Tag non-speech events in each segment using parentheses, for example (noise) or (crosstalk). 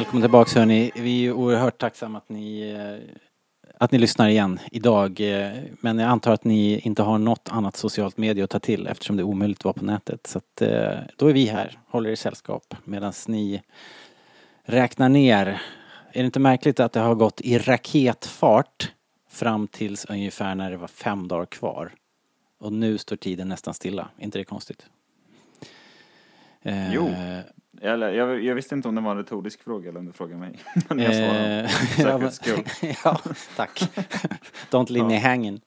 Välkommen tillbaks hörni. Vi är oerhört tacksamma att ni, eh, att ni lyssnar igen idag. Eh, men jag antar att ni inte har något annat socialt medie att ta till eftersom det är omöjligt att vara på nätet. Så att, eh, då är vi här, håller er sällskap medan ni räknar ner. Är det inte märkligt att det har gått i raketfart fram tills ungefär när det var fem dagar kvar? Och nu står tiden nästan stilla. Är inte det konstigt? Eh, Jo. Eller, jag, jag visste inte om det var en retorisk fråga eller om du frågade mig. (laughs) Men jag svarade Eh, (laughs) säkerhets skull. (laughs) ja, tack. Don't leave me hanging.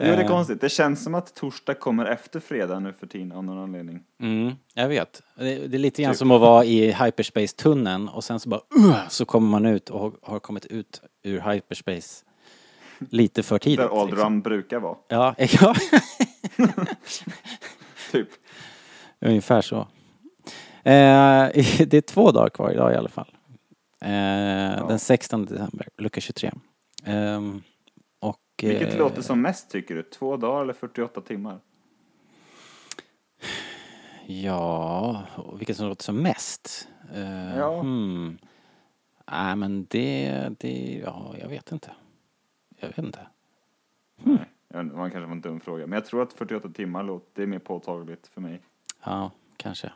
Jo, det är Eh, konstigt. Det känns som att torsdag kommer efter fredag nu för tiden av någon anledning. Mm, jag vet. Det, det är lite grann Typ. som att vara i hyperspace-tunneln och sen så bara uh, så kommer man ut och har- har kommit ut ur hyperspace lite för tidigt. Där Aldram liksom. brukar vara. Ja, ja, Typ. ungefär så. Eh, (laughs) det är två dagar kvar idag i alla fall. Eh, Den 16 december, lucka 23. Ehm, och, Vilket eh, låter som mest tycker du? Två dagar eller 48 timmar? Ja, vilket som låter som mest? Uh, Ja. Hmm. Nej men det, det, ja jag vet inte. Jag vet inte. Nej, jag vet inte, man kanske var en dum fråga. Men jag tror att 48 timmar låter, det är mer påtagligt för mig. Ja, kanske.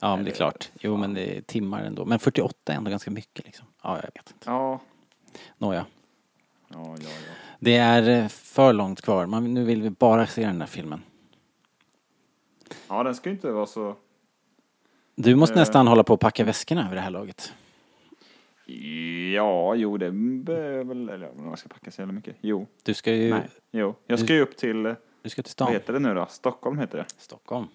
Ja men det är klart. Jo men det är timmar ändå. Men 48 är ändå ganska mycket liksom. Ja, jag vet inte. Ja, Nåja. ja, ja, ja. Det är eh, för långt kvar. Man, nu vill vi bara se den där filmen. Ja, den ska ju inte vara så... Du måste Eh. nästan hålla på att packa väskorna vid det här laget. Ja, jo, det behöver väl... Eller man ska packa så jävla mycket. Jo, Du ska ju, nej, jo. Jag ska ju upp till... du ska till Vad stan. heter det nu då? Stockholm heter det. Stockholm.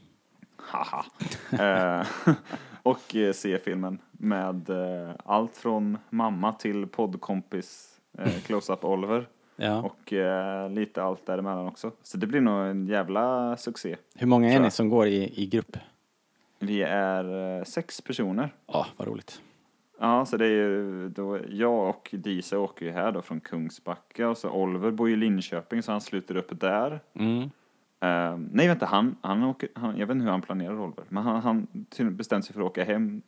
Haha. Eh, (laughs) och eh, se filmen med eh, allt från mamma till poddkompis eh, (laughs) Close-Up Oliver. Ja. Och lite allt däremellan också. Så det blir nog en jävla succé. Hur många är ni som går i, i grupp? Vi är sex personer. Ja, vad roligt. Ja, så det är ju då jag och Disa åker ju här då från Kungsbacka och så Oliver bor ju i Linköping så han sluter upp där. Mm. Eh, nej vänta, han, han åker, han, jag vet inte hur han planerar Oliver, men han, han bestämt sig för att åka hem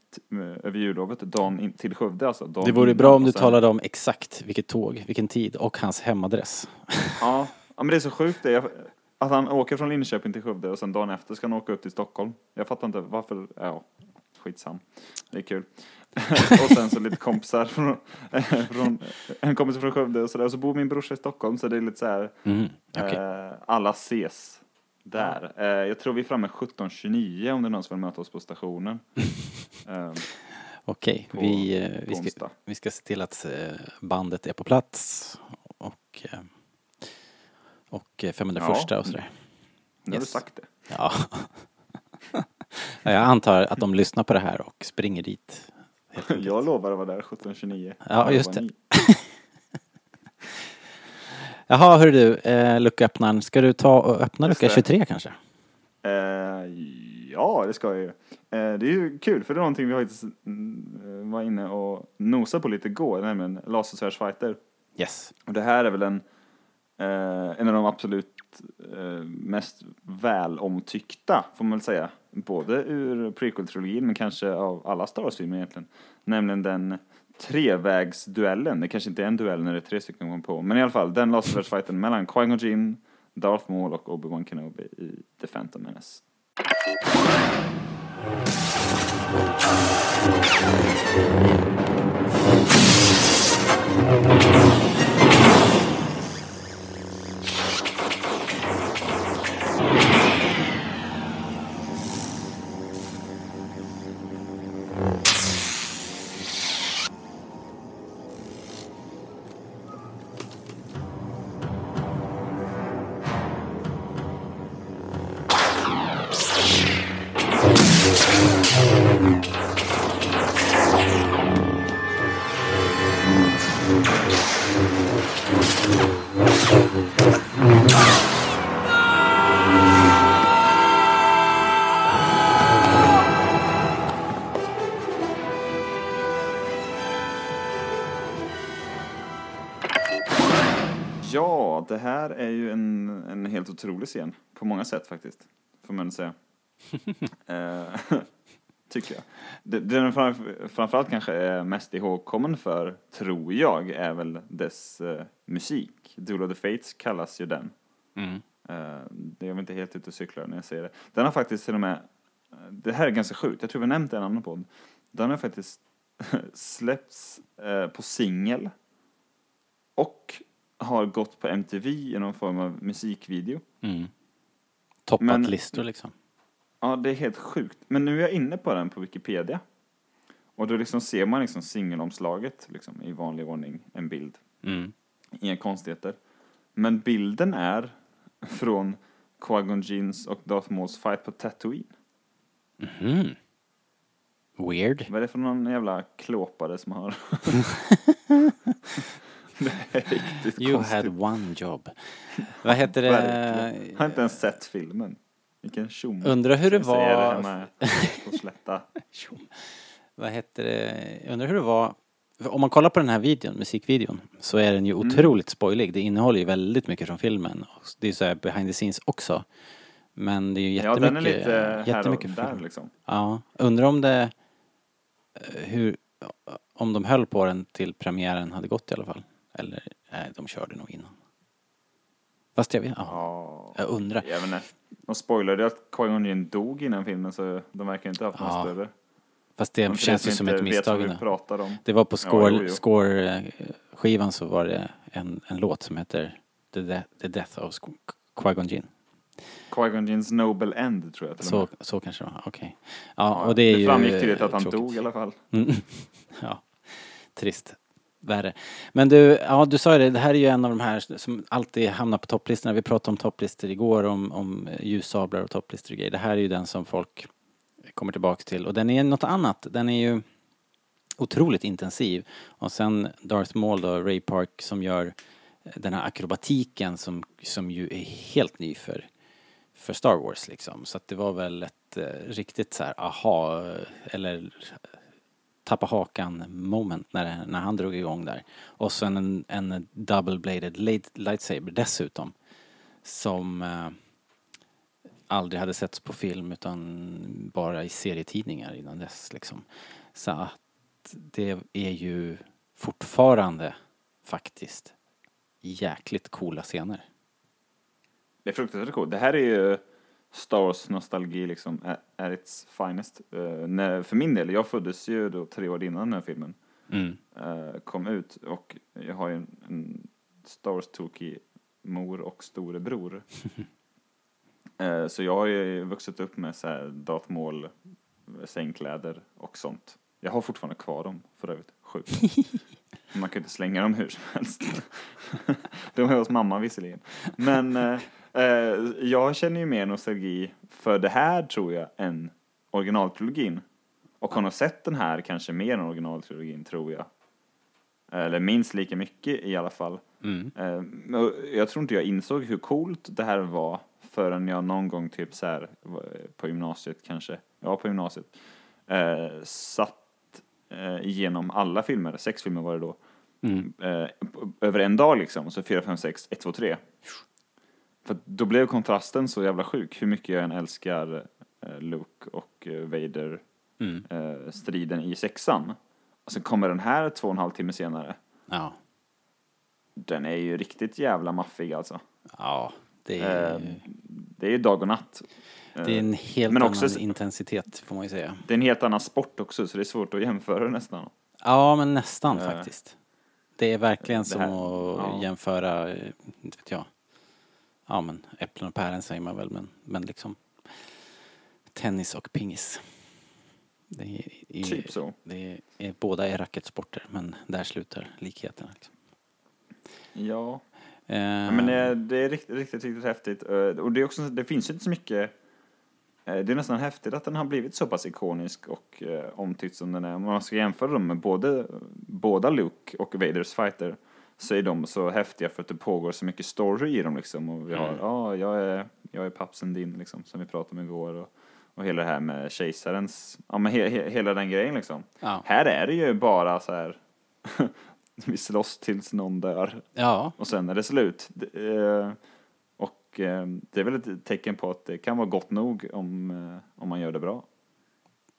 över jullovet dagen in, till Skövde alltså. Det vore bra om du talade om exakt vilket tåg, vilken tid och hans hemadress. (laughs) Ja, men det är så sjukt det. Jag, att han åker från Linköping till Skövde och sen dagen efter ska han åka upp till Stockholm. Jag fattar inte varför, ja, skitsam. Det är kul. (laughs) och sen så lite kompisar från, (laughs) från en kompis från Skövde och sådär. Och så bor min brorsa i Stockholm så det är lite så här, Mm. Okej. eh, alla ses där. Eh, jag tror vi är framme 17.29 om det är någon som vill möta oss på stationen. (laughs) eh, Okej, på- vi, eh, vi, ska, vi ska se till att eh, bandet är på plats och, eh, och eh, 501 Ja. och sådär. nu har du Yes. sagt det. Ja. (laughs) Ja, Jag antar att de lyssnar på det här och springer dit. (laughs) Jag lovar att vara där 17.29. Ja, just det. Jaha, hör du, eh, lucköppnaren. Ska du ta och öppna Just lucka det. 23 kanske? Eh, ja, det ska jag ju. Eh, det är ju kul, för det är någonting vi faktiskt mm, var inne och nosade på lite igår, nämligen lasersvärdsfighter. Yes. Och det här är väl en, eh, en av de absolut eh, mest välomtyckta, får man väl säga. Både ur prequel-trilogin, men kanske av alla Star Wars-filmer egentligen. Nämligen den trevägsduellen. Det kanske inte är en duell när det är tre stycken kom på. Men i alla fall, den laservärldsfighten mellan Qui-Gon Jinn, Darth Maul och Obi-Wan Kenobi i The Phantom Menace. Mm. Ja, det här är ju en, en helt otrolig scen. På många sätt faktiskt. Får man säga. (laughs) Eh, Tycker jag. Det, det den fram, framförallt kanske är mest ihågkommen för, tror jag, är väl dess eh, musik. Duel of the Fates kallas ju den. Mm. Eh, det är jag inte helt ute och cyklar när jag säger det. Den har faktiskt till och med, eh, det här är ganska sjukt, jag tror vi nämnt det i en annan podd. Den har faktiskt (laughs) släppts eh, på singel och har gått på MTV i någon form av musikvideo. Mm. Toppat Men- listor liksom. Ja, det är helt sjukt. Men nu är jag inne på den på Wikipedia. Och då liksom ser man liksom singelomslaget liksom, i vanlig ordning, en bild. Mm. Inga konstigheter. Men bilden är från Qui-Gon Jinns och Darth Mauls fight på Tatooine. Mhm. Weird. Vad är det för någon jävla klåpare som har... (laughs) (laughs) (laughs) riktigt You konstigt. had one job. Vad heter Verkligen. det? Jag har inte ens sett filmen. Vilken tjom. Undrar hur det var- Det (laughs) Slätta. Vad heter det? Undrar hur det var. Om man kollar på den här videon, musikvideon, så är den ju Mm. otroligt spoilig. Det innehåller ju väldigt mycket från filmen. Det är så här behind the scenes också. Men det är ju Ja, jättemycket. den är lite här och jättemycket där film. liksom. Ja, undrar om det... eh, Hur... Om de höll på den till premiären hade gått i alla fall. Eller, nej, de körde nog innan. Fast jag vet, ja. Ja. Jag undrar. Jag vet inte. De spoilade att Qui-Gon dog innan filmen så de verkar inte ha haft Ja, någon större. Fast det för känns ju som ett misstag. Det var på Ja, score, score-skivan så var det en, en låt som heter The, De- The Death of Qui-Gon Jinn. Qui-Gon Jinns Noble End tror jag till Så, så kanske det var, okej. Ja, och det är det ju framgick tydligt att han tråkigt. dog i alla fall. Mm. (laughs) Ja, trist. Värre. Men du, ja du sa ju det, det här är ju en av de här som alltid hamnar på topplistorna. Vi pratade om topplistor igår, om, om ljussablar och topplistor och grejer. Det här är ju den som folk kommer tillbaks till. Och den är något annat. Den är ju otroligt intensiv. Och sen Darth Maul då, Ray Park, som gör den här akrobatiken som, som ju är helt ny för, för Star Wars liksom. Så att det var väl ett eh, riktigt så här aha, eller tappa hakan moment när, när han drog igång där. Och sen en, en double-bladed lightsaber dessutom. Som eh, aldrig hade setts på film utan bara i serietidningar innan dess liksom. Så att det är ju fortfarande faktiskt jäkligt coola scener. Det är fruktansvärt coolt. Det här är ju Star Wars nostalgi liksom at its finest. Eh, när, för min del, jag föddes ju då tre år innan den här filmen Mm. eh, kom ut och jag har ju en, en Star Wars-tokig mor och storebror. (laughs) eh, så jag har ju vuxit upp med så här Darth Maul, sängkläder och sånt. Jag har fortfarande kvar dem för övrigt. Sjukt. (laughs) Man kan ju inte slänga dem hur som helst. (laughs) De är hos mamma visserligen. Men jag känner ju mer nostalgi för det här tror jag än originaltrilogin. Och har nog sett den här kanske mer än originaltrilogin tror jag. Eller minst lika mycket i alla fall. Mm. Eh, jag tror inte jag insåg hur coolt det här var förrän jag någon gång typ så här var- på gymnasiet kanske, ja på gymnasiet, eh, satt eh, igenom alla filmer, sex filmer var det då, Mm. eh, över en dag liksom, så 4, 5, 6, 1, 2, 3. För då blev kontrasten så jävla sjuk, hur mycket jag än älskar eh, Luke och eh, Vader Mm. eh, striden i sexan. Och sen kommer den här två och en halv timme senare. Ja. Den är ju riktigt jävla maffig alltså. Ja, det är, Eh, det är ju dag och natt. Det är en helt men annan också- intensitet får man ju säga. det är en helt annan sport också, så det är svårt att jämföra nästan. Ja, men nästan Eh, faktiskt. Det är verkligen det som att ja. jämföra, inte vet jag. Ja, men äpplen och päron säger man väl, men, men liksom tennis och pingis. Det är, är, Typ så. Det är, båda är racketsporter, men där slutar likheterna. Liksom. Ja. Ja, men eh, det är riktigt, riktigt, riktigt häftigt. Eh, Och det, är också, det finns inte så mycket eh, det är nästan häftigt att den har blivit så pass ikonisk och eh, omtyckt som den är. Om man ska jämföra dem med både, båda Luke och Vaders fighter så är de så häftiga för att det pågår så mycket story i dem liksom. Och vi har, Mm. ja, jag är, jag är pappsen din liksom, som vi pratade om igår. Och, och hela det här med kejsarens, ja men he, he, hela den grejen liksom. ja. Här är det ju bara så här (laughs) vi slåss tills någon dör Ja, och sen är det slut. Eh, och eh, det är väl ett tecken på att det kan vara gott nog om, eh, om man gör det bra.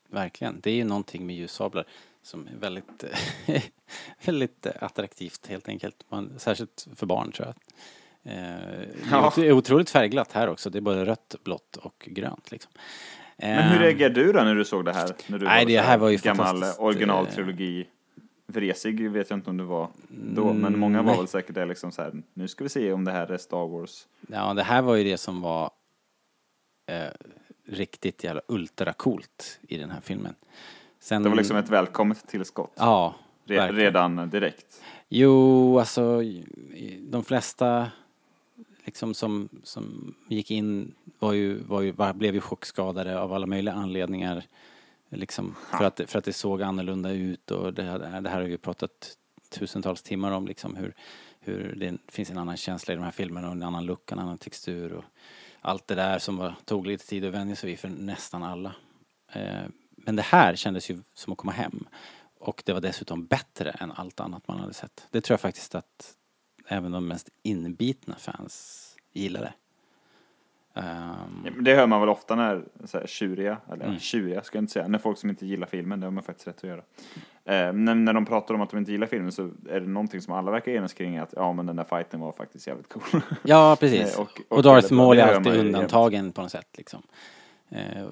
verkligen. Det är ju någonting med ljussablar som är väldigt, (laughs) väldigt attraktivt helt enkelt. Man, särskilt för barn tror jag. Eh, det är otroligt färgglatt här också. Det är både rött, blått och grönt liksom. Men hur Eh, reagerade du då när du såg det här? När du Nej, var det här var ju gammal fantastiskt, originaltrilogi. Vresig vet jag inte om du var då, men Mm, många var nej. väl säkert det liksom så här. Nu ska vi se om det här är Star Wars. Ja, det här var ju det som var eh, riktigt jävla ultracoolt i den här filmen. Sen, Det var liksom ett välkommet tillskott. Ja, Re- redan direkt. Jo, alltså de flesta liksom som, som gick in var ju, var ju, blev ju chockskadade av alla möjliga anledningar. Liksom för att, för att det såg annorlunda ut och det, här- det här har vi pratat tusentals timmar om liksom hur, hur det finns en annan känsla i de här filmerna och en annan look, en annan textur och allt det där som var, tog lite tid att vänja sig vid för nästan alla. Eh, men det här kändes ju som att komma hem. Och det var dessutom bättre än allt annat man hade sett. Det tror jag faktiskt att även de mest inbitna fans gillade. Men Det hör man väl ofta när så här, tjuriga, eller Mm. tjuriga ska jag inte säga, när folk som inte gillar filmen, det har man faktiskt rätt att göra. Eh, när, när de pratar om att de inte gillar filmen så är det någonting som alla verkar enas kring att ja men den där fighten var faktiskt jävligt cool. ja, precis. (laughs) Eh, och, och- och Darth. Maul är alltid undantagen på något sätt liksom. Eh,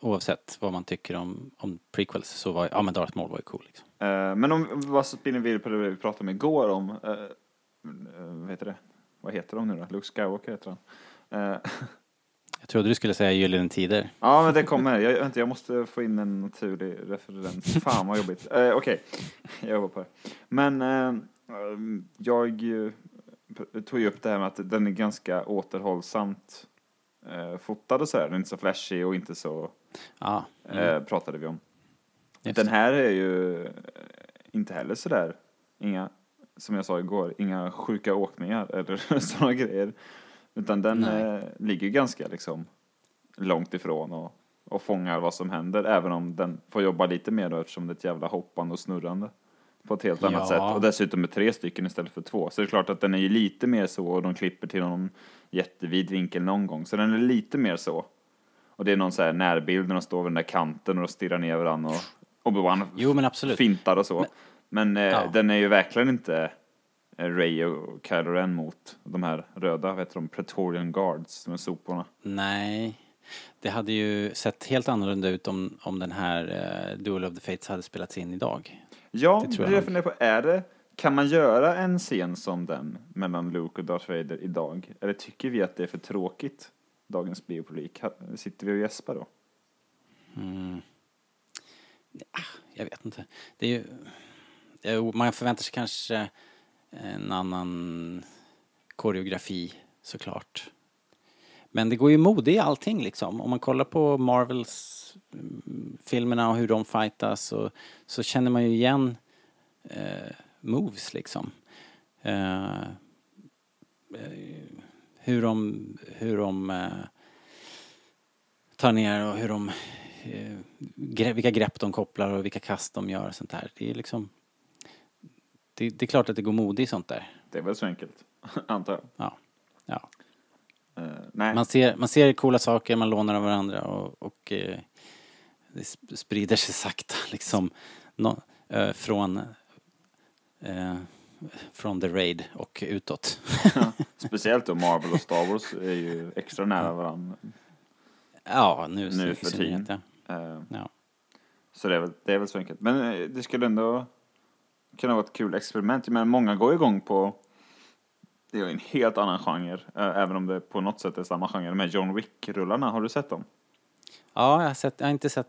oavsett vad man tycker om, om prequels så var ja men Darth Maul var ju cool liksom. Eh, men om vad spinner vidare på det vi pratade om igår om, eh, vad heter det? Vad heter de nu då? Luke Skywalker heter han. Eh, Jag trodde du skulle säga Gyllene Tider. Ja, men det kommer. Jag, vänta, jag måste få in en naturlig referens. Fan vad jobbigt. Eh, Okej, jag jobbar på det. Men jag tog ju upp det här med att den är ganska återhållsamt eh, fotad och så här. Den är inte så flashig och inte så, Ja, mm, eh, pratade vi om. just Den här är ju eh, inte heller så där, inga, som jag sa igår, inga sjuka åkningar (laughs) eller sådana grejer. Utan den eh, ligger ganska liksom långt ifrån och, och fångar vad som händer, även om den får jobba lite mer då eftersom det är ett jävla hoppande och snurrande på ett helt annat Ja. sätt. Och dessutom med tre stycken istället för två. Så det är klart att den är ju lite mer så och de klipper till någon jättevid vinkel någon gång. Så den är lite mer så. Och det är någon så här närbild när de står vid den där kanten och de stirrar ner varandra och Obi-Wan Jo men absolut. fintar och så. Men, eh, Ja. den är ju verkligen inte eh, Ray och Kylo Ren mot de här röda, vad heter de, Praetorian Guards, de här soporna. Nej. Det hade ju sett helt annorlunda ut om, om den här eh, Duel of the Fates hade spelats in idag. Ja, Det tror jag jag funderar på, är det, kan man göra en scen som den mellan Luke och Darth Vader idag? Eller tycker vi att det är för tråkigt, dagens biopublik? Sitter vi och gäspar då? Mm. Ah, jag vet inte. Det är ju, eh, man förväntar sig kanske eh, en annan koreografi såklart. Men det går ju mode i allting liksom. Om man kollar på Marvels mm, filmerna och hur de fightas så, så känner man ju igen eh, moves liksom. Eh, eh hur de, hur de eh, tar ner och hur de, eh, gre- vilka grepp de kopplar och vilka kast de gör och sånt där. Det är liksom, det, det är klart att det går mode i sånt där. Det är väl så enkelt, (laughs) antar jag. Ja. ja. Nej. Man ser, man ser coola saker, man lånar av varandra och, och eh, det sp- sprider sig sakta (laughs) liksom nå- eh, från, från The Raid och utåt. (laughs) Speciellt då Marvel och Star Wars är ju extra nära varandra. ja, nu, Nu för tiden. Ja. Eh, Ja. Så det är, väl, det är väl så enkelt. Men eh, det skulle ändå kunna vara ett kul experiment. Men många går igång på det är en helt annan genre, eh, även om det på något sätt är samma genre. De här John Wick-rullarna, har du sett dem? ja, jag har, sett, jag har inte sett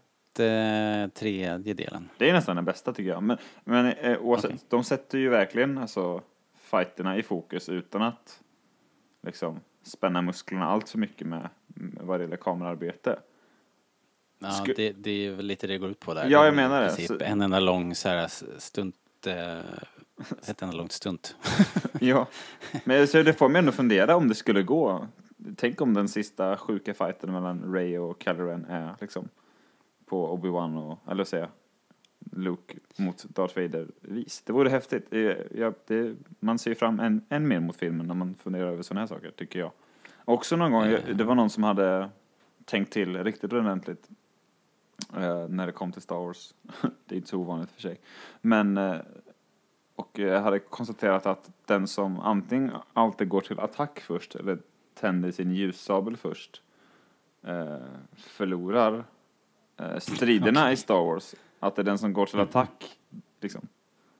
tredje delen. Det är nästan den bästa tycker jag. Men, men eh, oavsett, Okej. de sätter ju verkligen alltså, fighterna i fokus utan att liksom spänna musklerna allt för mycket med, med vad det gäller kamerarbete. Ja, Sku- det, det är väl lite det går ut på där. Ja, jag menar det. Så- En enda lång så här stunt, eh, ett enda långt stunt. (laughs) Ja, men så det får mig ändå fundera om det skulle gå. Tänk om den sista sjuka fighten mellan Ray och Kylo Ren är liksom på Obi-Wan och, eller säga, Luke mot Darth Vader-vis. Det vore häftigt. Eh, ja, det, man ser fram än, än mer mot filmen när man funderar över sådana här saker, tycker jag. Också någon gång, det var någon som hade tänkt till riktigt ordentligt eh, när det kom till Star Wars. (laughs) det är inte så ovanligt för sig. Men, eh, och jag hade konstaterat att den som antingen alltid går till attack först eller tänder sin ljussabel först eh, förlorar eh, striderna i Star Wars. Att det är den som går till attack, liksom.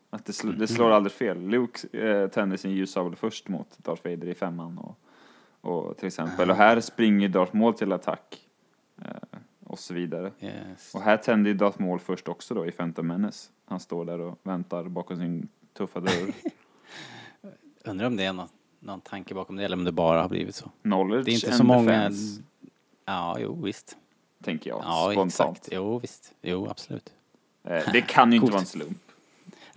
Att det, sl- det slår aldrig fel. Luke eh, tänder sin ljussabel först mot Darth Vader i femman och, och till exempel. Och här springer Darth Maul till attack. Eh, och så vidare. Yes. Och här tänder ju Darth Maul först också då i Phantom Menace. Han står där och väntar bakom sin tuffa dörr. (laughs) Undrar om det är någon, någon tanke bakom det eller om det bara har blivit så. Knowledge Det är inte så många... defense, Ja, jo visst. Tänker jag Ja, spontant. exakt. Jo, visst. Jo, absolut. Eh, det kan ju (laughs) inte vara en slump.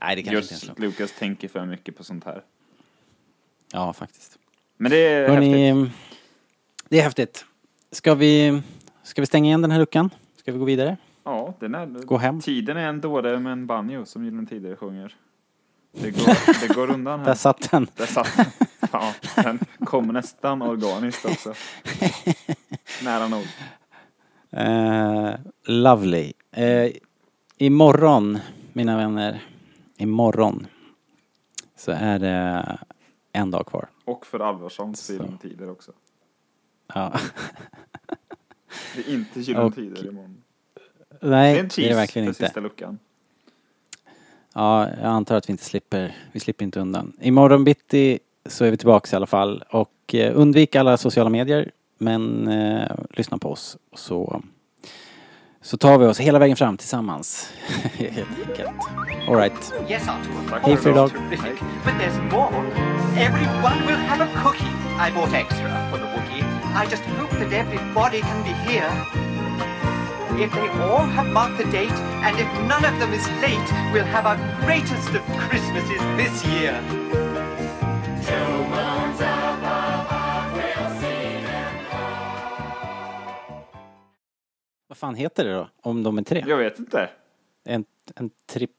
Nej, det kanske inte är en Just slump. Lucas tänker för mycket på sånt här. Ja, faktiskt. Men det är Hörrni, häftigt. det är häftigt. Ska vi, ska vi stänga igen den här luckan? Ska vi gå vidare? Ja, den är, Gå hem? Tiden är en dåre med en banjo som Gyllene Tider sjunger. Det går, (laughs) det går undan här. Där satt den. Där satt den. Ja, den kom nästan organiskt också. (laughs) Nära nog. Eh, lovely. Eh, imorgon, mina vänner, imorgon så är det en dag kvar. Och för Alvarssons Så. Gyllene Tider också. Ja. (laughs) Det är inte Gyllene Och- Tider imorgon. Nej, Det är en det är verkligen inte. sista luckan. Ja, jag antar att vi inte slipper, vi slipper inte undan. Imorgon bitti så är vi tillbaka i alla fall och eh, undvik alla sociala medier men eh, lyssna på oss så, så tar vi oss hela vägen fram tillsammans. (laughs) Helt enkelt. Alright. Yes, Hej för idag. But there's more. Everyone will have a cookie. I bought extra for the Wookiee. I just hope that everybody can be here. If they all have marked the date, and if none of them is late, we'll have our greatest of Christmases this year. Vad fan heter det då? Om de är tre? Jag vet inte. En, en tripp...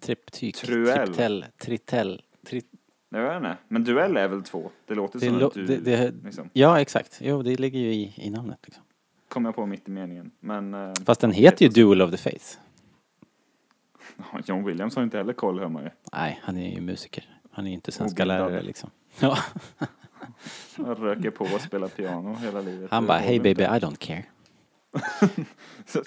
Triptyk? Truell. Triptell? Tritell? Tri, Jag vet inte. Men duell är väl två? Det låter det, som lo- att du... det, det, liksom, ja, exakt. Jo, det ligger ju i, i namnet. Liksom. kom jag på mitt i meningen. Men... eh, Fast den heter ju Duel of the Fates. ja, (laughs) John Williams har inte heller koll hör man ju. Nej, han är ju musiker. Han är ju inte svenska lärare liksom. (laughs) Ja. Han röker på och spelar piano hela livet. Han bara, hey inte." baby, I don't care. (laughs) so,